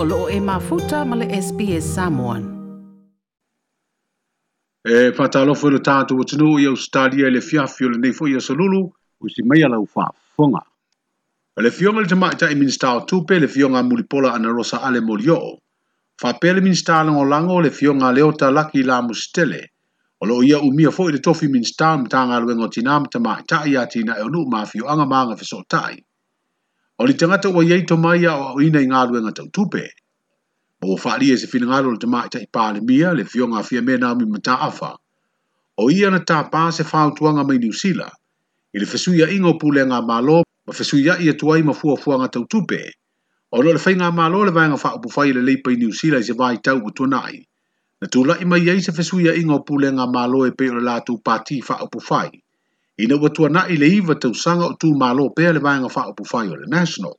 o loo e mafuta ma le SPS Samoan. E whatalofo le tātou o tino i Australia e le fiafi o le nei fo i Asalulu o si mea lau whaafonga. E le fionga le tamaita i minsta o tupe le fionga mulipola ana rosa ale morioo. le minsta lango lango le fionga leota laki la mustele. O loo ia umia fo i le tofi minsta mtanga luengo tina mtamaita i atina e onu mafio anga maanga fisotai. o li tangata wa yei mai a o ina i ngālue ngā tau tupe. O whaari e se fina ngālo le tamai ta i pāle mia le fionga a fia mena mi mata awha. O ia na tā pā se whāu tuanga mai New usila. I le fesuia i ngā pūle ngā mālo, ma fesuia i atua i ma fua fua ngā tau tupe. O lo le whai ngā mālo le vāenga wha upu whai le leipa i usila Sila i se vāi tau o tuanai. Na tūla i mai yei se fesuia i ngā pūle ngā mālo e pe o le lātu pāti wha upu whai ina ua tuanaʻi le iva tausaga o tumālo pea le vaega faaupufai o le national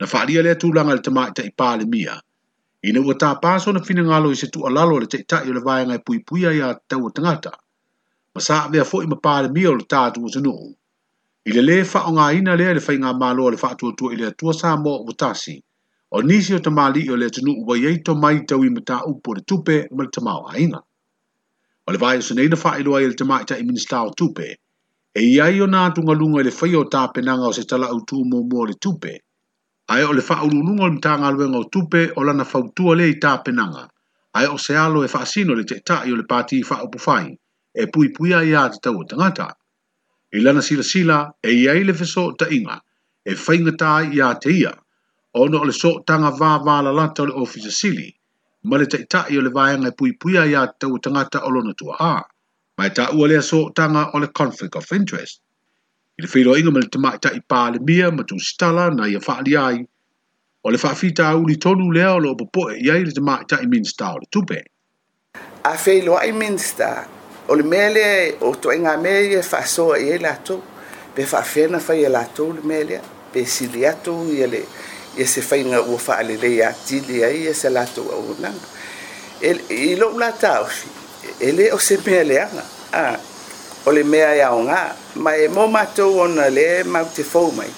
na faaalia le atulaga i le tamaʻitaʻi palemia ina ua tapā so na finagalo i se tuʻalalo o le taʻitaʻi o le pui e puipuia iā taua tagata ma sa avea foʻi ma palemia o le tatu o tunuu i le lē faaaogāina lea i le faigā mālo le faatuatua i le atua sa moa ua tasi o nisi o tamālii o le atunuu uai ai tomai taui ma taupu o le tupe ma le tamaoaiga o le vaeosenei na faailoa ai i le ta i o tupe e ia i o nā tunga lunga i le whai o tāpenanga o se tala au tū mō mō le tupe, ai o le wha uru lunga le mtanga luenga o tupe o lana whautua le i tāpenanga, ai o se alo e wha asino le te ta i o le pāti i wha upuwhai, e pui pui a ia te tau o tangata. I lana sila sila e ia i le whiso ta inga, e whaingata i a te ia, ono o le so tanga vā vā la lata o le ofisa sili, ma le te ta o le vāenga e pui pui a ia te tau o tangata o lona tua āa. mai ta'ua lea soʻotaga o le conflict of interest i le feiloaʻiga ma le tamaʻitaʻi palemia ma tusitala na ia faaalia ai o le faafitauli tonu lea o loo popoe i ai le tamaʻitaʻi minista o le tupe a feiloaʻi minista o le mea lea o toʻaiga mea ia faasoa i ai latou pe faafena faia latou le mea lea pe sili atu ia le ia se faiga ua faalelei atili ai ia se latou aunaga i e, e loʻu lataofi ele o se pe ele ana a o le mea ia o nga ma e mo mato e ona le ma te fo mai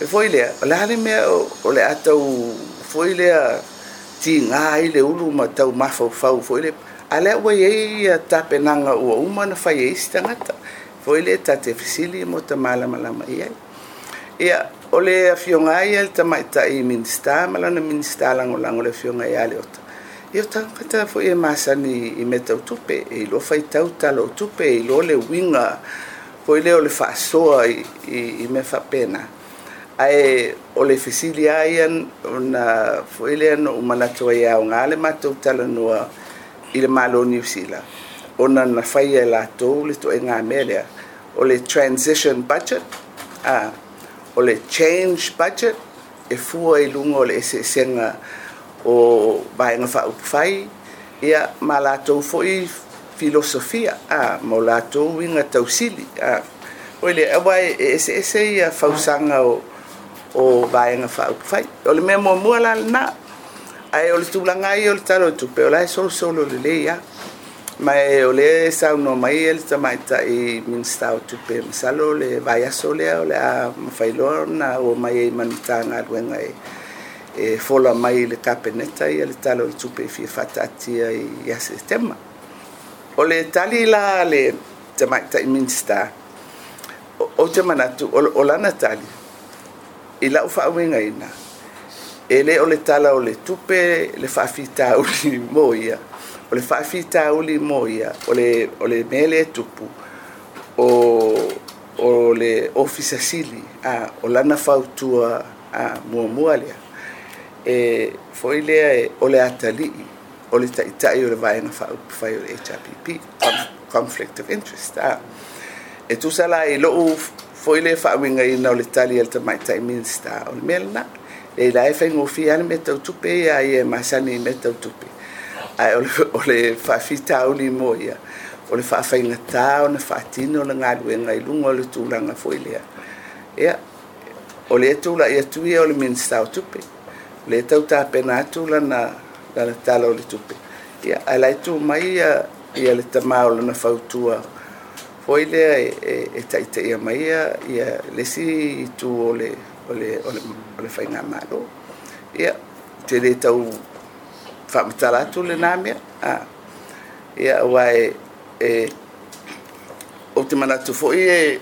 e foi le le ale me o le ato foi le ti nga i le ulu ma tau ma fo fo foi le ale o ye ia ta pe nanga o uma na fa ye stanga ta foi le ta te fisili mo ta mala mala mai ia ia o le afiongai ia ta mai ta i minsta mala na minsta lango lango le afiongai ale ota ia tagata foʻi e masani i mea tautupe e fai faitau talou tupe e iloa le uiga foʻi lea o le faasoa i, i, i mea faapena ae o le fesili a ia ona foʻi lea noʻu manatu ai aogā le matou talanua i le malo new zealand ona na faia e latou le toʻaiga mea lea o le transition budget a o le change budget e fua i luga o le eseesega o vaega faupufai ia ma latou foʻi filosofia a ma o latou iga tausili a oe le aua e eseese ia fausanga o o vaega faaupufai o le mea muamua la lanā ae o le tulaga ai o le talo e tupe o solo solosolo lelei a ma e o le saunoa mai e le tamaitaʻi minista o tupe masalo le vaiaso lea o le a mafailoa ona ua mai ai manutagaluega e e fola mai le kapeneta ia e le talo i tupe i fia fataatia i ia setema o le tali la le tamaʻitaʻi minista ou te manatu o lana tali i laʻu faauigaina e lē o le tala o le tupe le faafitauli mo ia o le faafitauli mo ia o le, mea le tupu o, o le ofisa sili a o lana fautua a muamua lea e foi lea o le atalii o le taʻitaʻi o le vaega faupufai o le hrpp conflict of interest a e tusa la e loʻu foi le faauigaina o le tali a le tamaʻitaʻi minista o le mea lana e la e faigofia le mea tautupe ia ia e masani i mea tautupe ae o le faafitauli mo ia o le faafaigatā ona faatino o le galuega i luga o le tulaga foi lea ia o le tulaʻi atu ia o le minista o tupe le tau tapena atu lana lana tala o le tupe ia ae tu mai ia ia le tamā o lana fautua foi lea e, e, e taʻitaʻia mai ia ia lesi itu o le o le o le, o le malo ia te lē tau faamatala atu lenā mea a ia auā e e ou te manatu foʻi e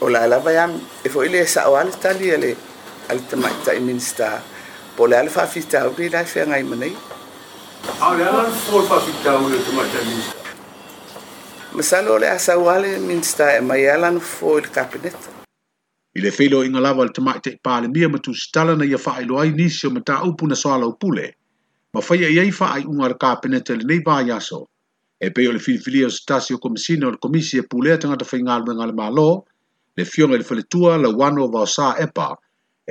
o la lava iami e foi le o le tali ia le minsta pole ai tamaʻitaʻi minista po le a le faafitau lei la feagai manai masalo o le minsta saua le minista e mai a lana fofo i le kapineta i le feiloiga lava le tamaʻitaʻi palemia ma tusitala na ia faailoa ai nisi o mataupu na soalaupule ma faia fa ai faaiʻuga le kapeneta lenei vaiaso e pei o le filifilia o se tasi o komisina o le komisi e pulea tagata faigaluega a le mālō le fioga i le faletua lauano o vaosā epa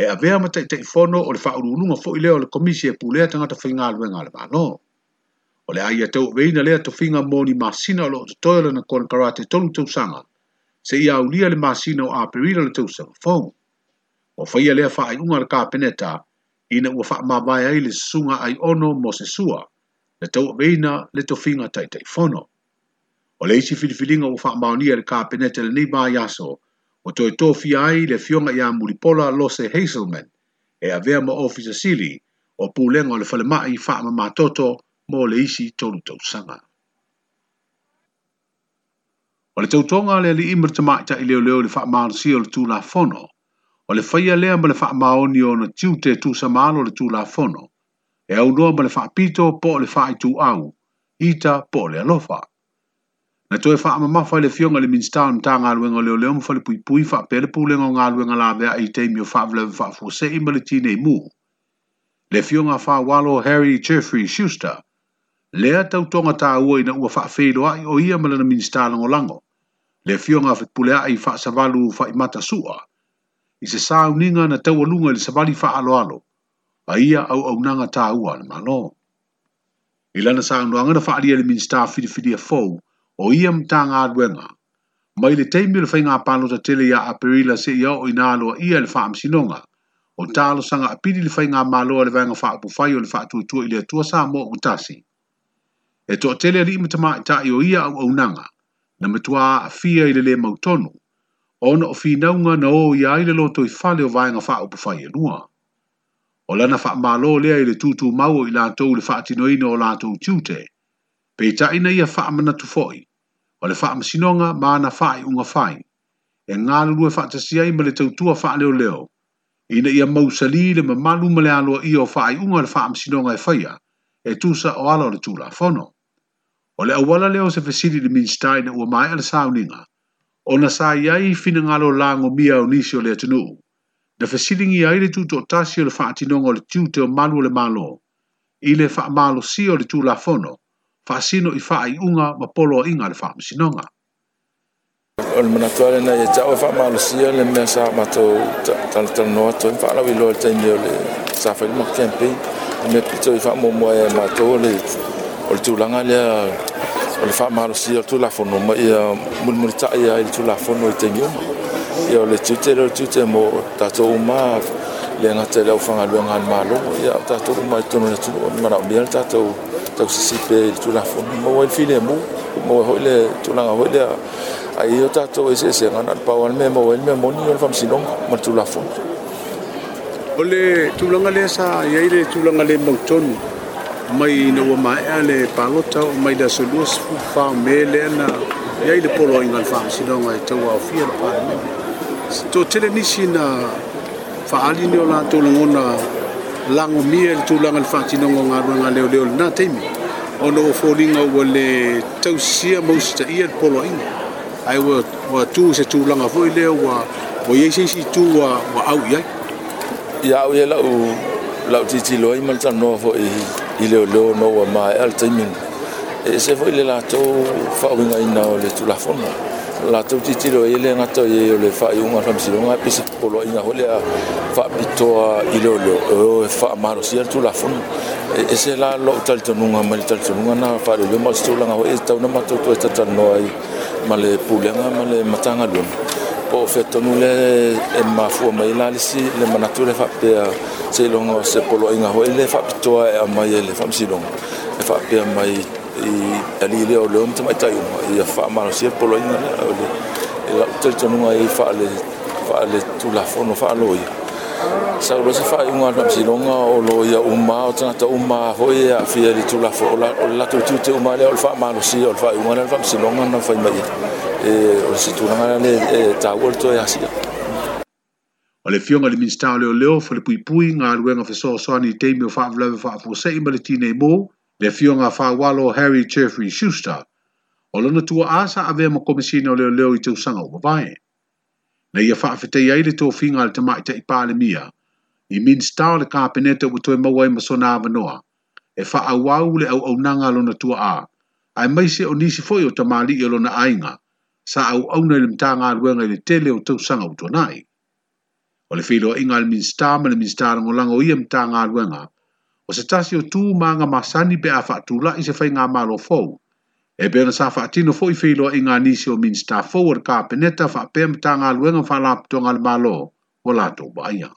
e avea ma tai tai fono o le whaurulunga fo i leo le komisi e pulea tanga ta whainga alue ngā le mālo. O le aia teo veina lea ta whainga mōni māsina lo o te toila na kona karate tonu tau sanga, se i au lia le māsina o āperira le tau sanga fōng. O whaia lea whaai unga le kāpeneta, ina ua wha mawai ai le sunga ai ono mo se sua, le teo veina le ta whainga tai tai fono. O le isi filifilinga ua wha maonia le kāpeneta le nei mā yaso, o toi tōwhi ai le fionga i a Muripola Lose Hazelman e a vea ma Officer Sili o pūlenga o le whalemai wha ma mātoto mō le isi tōru tausanga. O le tautonga le li imer te maita i leo leo le wha maa si o le tūla fono, o le whaia lea ma le wha maa o nio na tiu te tūsa maa le tūla fono, e au noa ma le wha pito po le wha i tū au, ita po le alofa na toe faamamafa i le fioga i le minista o matagaluega o leoleo ma falepuipui faapea le pulega o galuega lavea i taimi o faavelave faafuaseʻi ma le tinei mu le fioga fawalo harry jeffrey shuster lea tautoga tāua ina ua faafeiloaʻi o ia ma lana minista lagolago le fioga fepuleaʻi faasavalu faimatasuʻa i se sauniga na taualuga i le savali faaaloalo a ia auaunaga tāua le malo i lana saunoaga na faaalia le minista filifilia fou fili o ia mtanga aduenga. Ma ile teimi le whainga apalo ta tele ya aperila se ia o ina aloa ia le wha sinonga. O talo sanga apiri le whainga maloa le wanga wha apufai o le wha tuatua ile atua sa mo utasi. E to tele ali ima tama ita i o ia au au nanga, na metua a fia ile le mautono. Ona o whinaunga na o ia ile loto i fale o wanga wha apufai e lua. O lana wha malo lea ile tutu mau o ila tau le wha atinoina o la tiute. Pe ta ina ia wha amana tufoi. o le faamasinoga ma fai unga fai e e faa tasia ma le tautua leo. ina ia mausali le mamalu ma le aloa ia o faaiʻuga unga le masinonga e faya, e tusa o ala o le fono. o le awala leo o se fesili le minstai na ua maeʻa le sauniga ona sa iai lango mia o nisi o le atunuu na fesiligi ai le tutoʻatasi o le tinonga o le tiute o malu o le malo, i le si o le fono, fasino i faa i unga ma polo a inga le faa misinonga. O le manatua le nai e tau e faa maalusia le mea sa matou talatana noa toi faa lau i loa le teini o le safa ima campaign. E Me pito i faa mua e matou le o le tūlanga lea o le faa maalusia o tūlafono ma i a mulimuri tae a i le tūlafono i teini unga. Ia o le tūte le o tūte mo tato uma le ngatele au whangalua ngāni mālo. Ia o tato uma i tūnu le tūnu o le manau mea le tato uma. tau sisipe i tula fonu maua phi file mu maua hoi le tulaga hoi le ai o tatou e seesega na le pau ale mea maua i le mea moni o le faamasinoga ma le tula fonu o le tulaga lea sa iai le tulaga le mautonu mai na ua maeʻa le palota o mai phu asolua sefulufame lea na iai le poloaiga le faamasinoga e tauaofia le palema totele nisi na faaali ni o latou lagona lango mia le tūlanga le whātinonga ngā ruanga leo leo le nā teimi. O no o fōringa ua le tau sia mausita ia le polo inga. Ai ua, ua tū se tūlanga fōi leo ua o yeisi si tū ua, ua au iai. Ia au ia lau lau titi loa ima tā noa fōi i leo leo noa maa e al teimi. E se fōi le lātou whaunga ina o le tūlafonga. Ia la tu ti tiro ile nga to ye le fa yunga fam si nga pisit polo inga hole a fa bito a ilo lo o fa maro si tu la fun e, e se la lo tal to nunga mal tal to nunga na fa le mo sto la nga ho e tau na mato to sta tan e no ai male pule nga male matanga lo po fe to nu le e ma fu ma ila le si le ma natu le fa pe a se lo nga se polo inga ho e fa bito a mai le fam si nga e fa pe mai i ali le o leo mta mai o uma i a wha mano sia polo ina lea o le e la utari tonunga i wha le wha le tu la fono wha loia sa ro se wha i unga na msilonga o loia uma o tanata uma hoi a fia le tu la fono o la tu tu te uma lea o le wha mano sia o le wha i na wha msilonga na wha i mai e o le situnanga le tau o le toi asia o le fioga le minista o leoleo fa le puipui galuega fesoasoani i teimi o faavelawe faafuaseʻi ma le tinei mo le fio ngā whāwalo Harry Jeffrey Schuster, o lana tua asa a vea ma komisina o leo leo i tau sanga o vae. Na ia whaafetei ai le tō whinga le tamai te i pāle mia, i min stau le kāpeneta u toi mawai ma sona avanoa, e wha au le au au nanga lona tua a, ai mai se o nisi foi o tamali i lona ainga, sa au au nei le mta ngā luenga i le tele o tau sanga u tō nai. O le whilo inga le min stau ma le min stau rango o i le mta ngā luenga, o se tasi o tū maanga masani pe a whaatula i se whai ngā malo fōu. E pe ona sa whaatino fōi whiloa i ngā nisi o minsta fōu ar ka peneta wha pe am tā ngā luenga whalapto ngā malo o lato baia.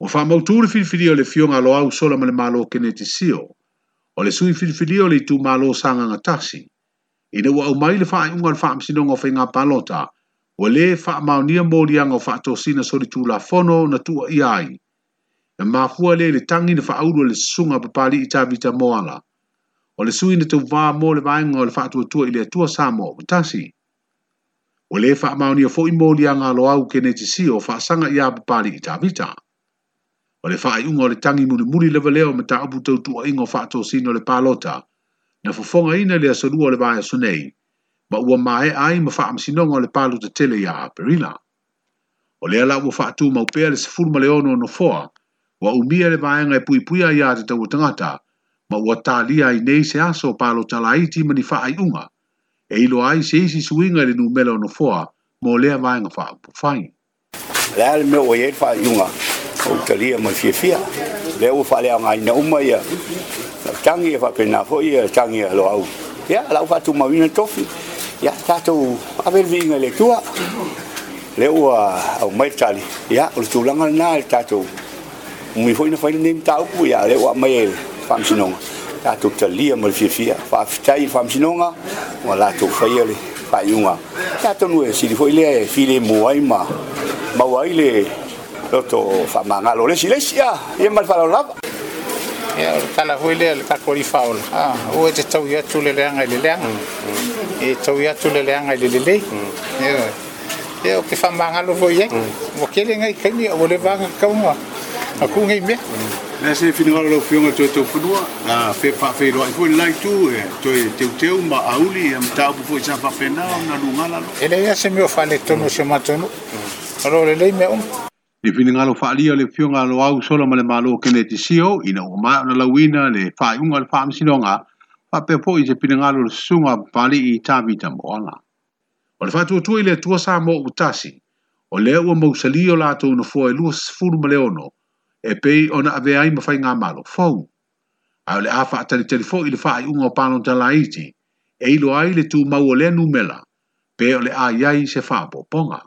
O wha mautūre whiriwhiri o le fio ngā loau sola ma le malo kene te sio, o le sui whiriwhiri o le tū malo sa ngā tasi. Ina ua au mai le wha ai unga le wha amsino ngā whai ngā palota, o le wha maunia mōrianga o wha tōsina sori tū la fono na tua iai, ai, na mafua lea le tangi na faaulu o sunga susuga papali i tavita moala o le sui na tauvā mo le vaega o le tua i le atua sa mo o tasi ua lē faamaonia foʻi moliaga aloau kenetisi o faasaga iā papali i tavita o le faaiʻuga o le tagi mulimuli lava lea o mataupu tautuaʻiga o faatosino le palota na ina le asolua o le vaeaso nei ma ua maeʻa ai ma faamasinoga o le palutatele iā aperila o lea laʻua faatumau pea le 10 ma no 6 wa umia le vaenga e pui pui ai a te tangata, tangata, ma ua tālia i nei se aso pālo talaiti mani faa i unga, e ilo ai se isi suinga le numela ono foa, mo lea vaenga faa upo fai. Lea le me oie i faa i unga, o talia mani fia fia, lea ua faa lea ngai na uma ia, tangi e faa pena foa ia, tangi e lo au. Ia, lau faa tuma wina tofi, ia tatou avel vinga le tua, lea ua au mai tali, ia, ulu tulanga na le tatou, Mui foi na foi nem tau ku ia le wa mai fam sinonga. Ta tu talia mo fi fi fa tai fam sinonga wala tu foi le fa yunga. Ta tu nu si foi le fi le moai ma. Ma wai le loto fa manga lo le silesia ye mal fa la. Ya tala foi le ka kori faul. Ah, o te tau ia tu le le ngai le le. E tau ia tu le le ngai le le. Ya. Ya o ke fa manga lo foi ye. Mo kele ngai kemi o le va ka unga. a ku ngai me na se fi ngal lo fiong to to ku a fe pa fe lo ku lai tu e to te te u ma auli am ta bu fo sa pa fe na na lu ngala lo ele ya se me o fale to no se ma to no alo le le me um e fi ngal fa li le fiong lo au solo ma le ma lo ke ne ti sio ina o ma na la wina le fa un al fa mi sino nga pa pe fo i se pi ngal lo sunga pa li i ta vi ta mo ala o le fa to tu ile tu sa mo utasi o le o mo sali o la to no fo e lu sfur ono e pei ona ave ai ma fai ngā malo fau. A le afa a tali tali fau ili faa i unga o pano tala iti, e ilo ai le tu mau ole nu mela, pe ole ai ai se faa po ponga.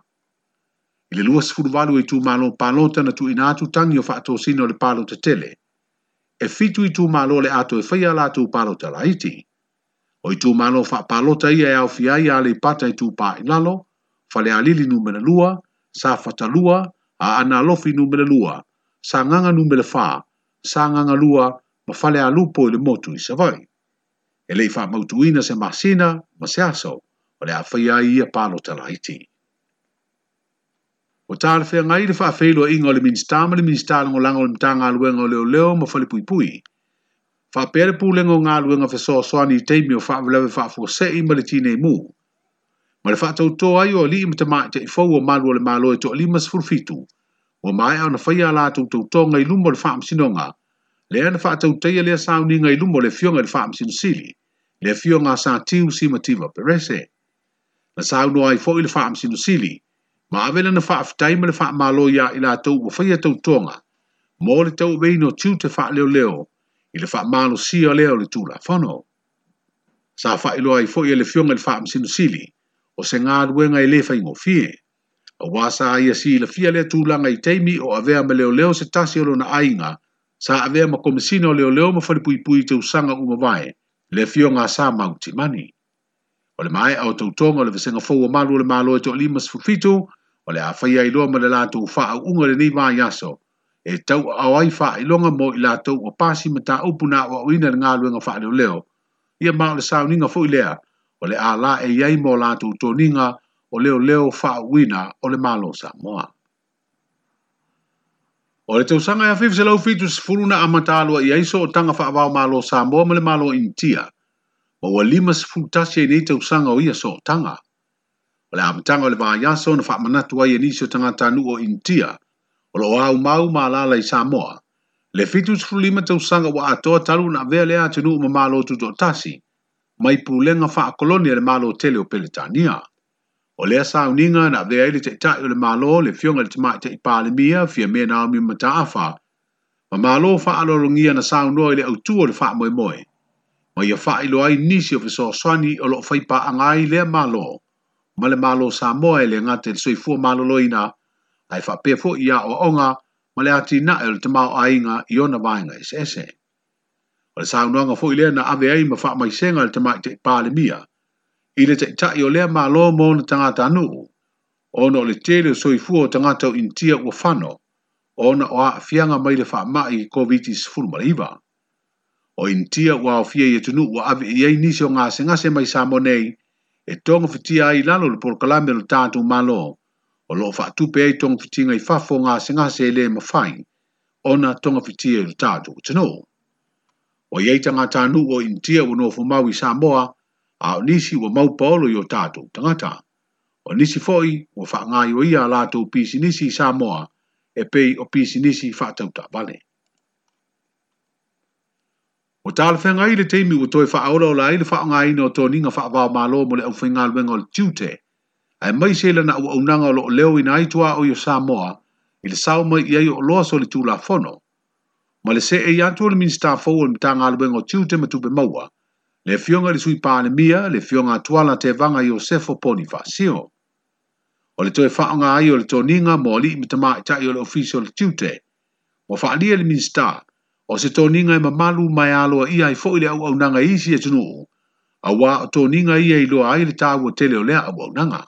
Ile lua sifuru walu i tū lo pano tana tu ina atu tangi o faa tosino le palo te tele, e fitu i tū malo le ato e fai ala tu palo tala iti. O i tū malo faa palo ta ia e au fia ia le pata i tu pā i lalo, fale alili nu mela lua, sa fata lua, a analofi nu mela lua, sa nganga nume le wha, sa nganga lua ma whale a lupo i le motu i savai. E lei wha mautuina se masina, ma se aso, o le a whaia i a palo tala iti. O tāle whea ngai le wha whelo a inga o le minstā, ma le minstā lango lango le mtanga aluenga o leo leo ma whale pui pui. Wha pere pū lengo ngā luenga whe soa soa ni teimi o wha vilewe wha fua se i ma le tine mū. Ma le wha tau tō ai o li ima te mā te i fau o mālua le mālo e tō lima sfurfitu. Wha o mai au na faya la tau tau tō ngai lumo le whaam sinonga, le ana wha tau teia lea sau ni ngai lumo le fionga le whaam sili le fionga sa tiu si mativa perese. Na sau no ai fo le le whaam sili ma avela na wha aftaima le fa malo ia ila la tau ua whaia tau tōnga, mō le tau beino tiu te fa leo leo, i le fa malo sia leo le tula fono sa fa iloa i foi e le fionga le fa msinu sili, o se ngā ruenga i lefa ingo fie. A wasa ia si le fia le tūlanga i teimi o avea me leo leo se tasi olo na ainga, sa avea ma komisina o leo leo ma fali pui pui te usanga umawae, le fio ngā sā mauti mani. O le mai au tau tonga le visenga fau o malu le malo e toa lima sifufitu, o le e awhai ai loa ma le lātou wha unga le ni maa yaso, e tau au ai wha i longa mo i lātou o pāsi ma tā upuna o wina le ngā luenga wha leo leo. Ia mao le sāu ninga fau i lea, o le ala e iei mo lātou tō ninga, o leo leo wina o le malo Samoa. O le tausaga e afifi se lau fitu sefuluna a matālua i iso o tanga whaavao malo Samoa ma le malo intia, ma ua lima sefulutasi i e nei tausaga o ia so tanga. O le amataga o le vaiaso na faamanatu ai e nisi o tagata tanu o intia, o loo au mau ma alala i Samoa, le fitu sefulima tausaga ua atoa talu na avea lea atunuu ma malo tutotasi, mai pulenga kolonia e le malo tele o Peletania. O lea sauninga na vea ili te itai o le malo le fionga le tamai te ipale mia fia mea na mi mataafa. Ma malo fa alo na sa ili autua le fa moe moe. Ma ia faa ilo ai nisi o fiso swani o loo pa angai lea malo. Ma le malo sa moa ele ngate le soifua malo loina. Ai faa pefo ia o onga ma le ati na e le tamau ainga i ona vaenga ese ese. O le saunoanga fo ilea na ave ai ma mai maisenga le tamai te ipale mia. i le taʻitaʻi o lea mālō mo na tagata anuu ona o le tele o soifu o tagata initia ua fano ona o aafiaga mai le faamaʻi i covid-19 o initia ua aofia ia tunuu ua ave i ai nisi o se mai sa monei e togafitia i lalo le polokalame o le tatou mālō o loo faatupe ai togafitiga i fafo se e lē mafai ona togafitia i le tatou tunuu o iai tagata anuu o initia ua nofo mau i samoa a o nisi wa mau paolo yo tato tangata. O nisi foi wa wha ngā o ia lato pisi nisi sa moa e pei o pisi nisi wha tauta bale. O tala whenga ile teimi wa toi wha aura o la ile wha ngā ino o tō ninga wha wā mālo mo le au whenga luenga o le tiute. Ai mai se lana ua au nanga lo o leo ina aitua o yo sa moa i le sao mai iai o loa so le tūla fono. Ma le se e iantua le minister fōu o le mitanga aluenga o tiute ma tupe maua le fionga li sui pāne mia, le fionga tuala te vanga Iosefo poni fasio. O le toi whaonga ai o le toninga mo li imi tama i tai o le official tute, O whaalia le minsta, o se toninga i e mamalu mai aloa ia i fo au au nanga isi e tunu, a wā o toninga ia i loa ai le tāu o tele o lea au au nanga.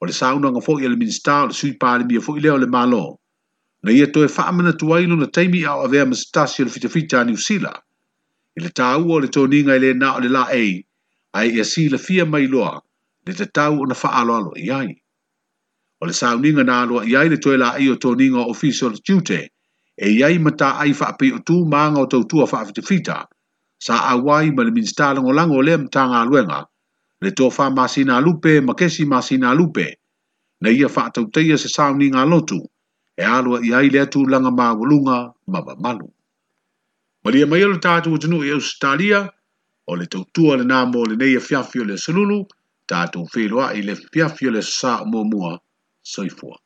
O le saunanga fo i le minsta o le sui pāne mia fo i o le malo, na ia e toi whaamana tuailu na teimi au avea mstasi o le fitafita ni usila le tau o le toninga i le na o le la ei, ai ia si le fia mai loa, le te tau o na wha alo i ai. O le sauninga na alo i ai le toela ei o toninga o ofisio le tiute, e i ai mata ai wha api o tū maanga o tau tua wha fita, sa awai ma le minstala ngo lango le mta ngā luenga, le tō wha masina lupe ma kesi masina lupe, na ia wha tau teia se sauninga lotu, e alo i ai le atu langa maa walunga ma malu. Malia mai lo tātou tunu i e Australia, o le tautua le nāmo le nei a e fiafio le salulu, tātou whiloa i le fiafio le sā mua mua soifua.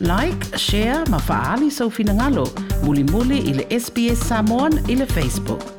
Like, share, ma faali sau finangalo, muli muli ile SBS Samoan ile Facebook.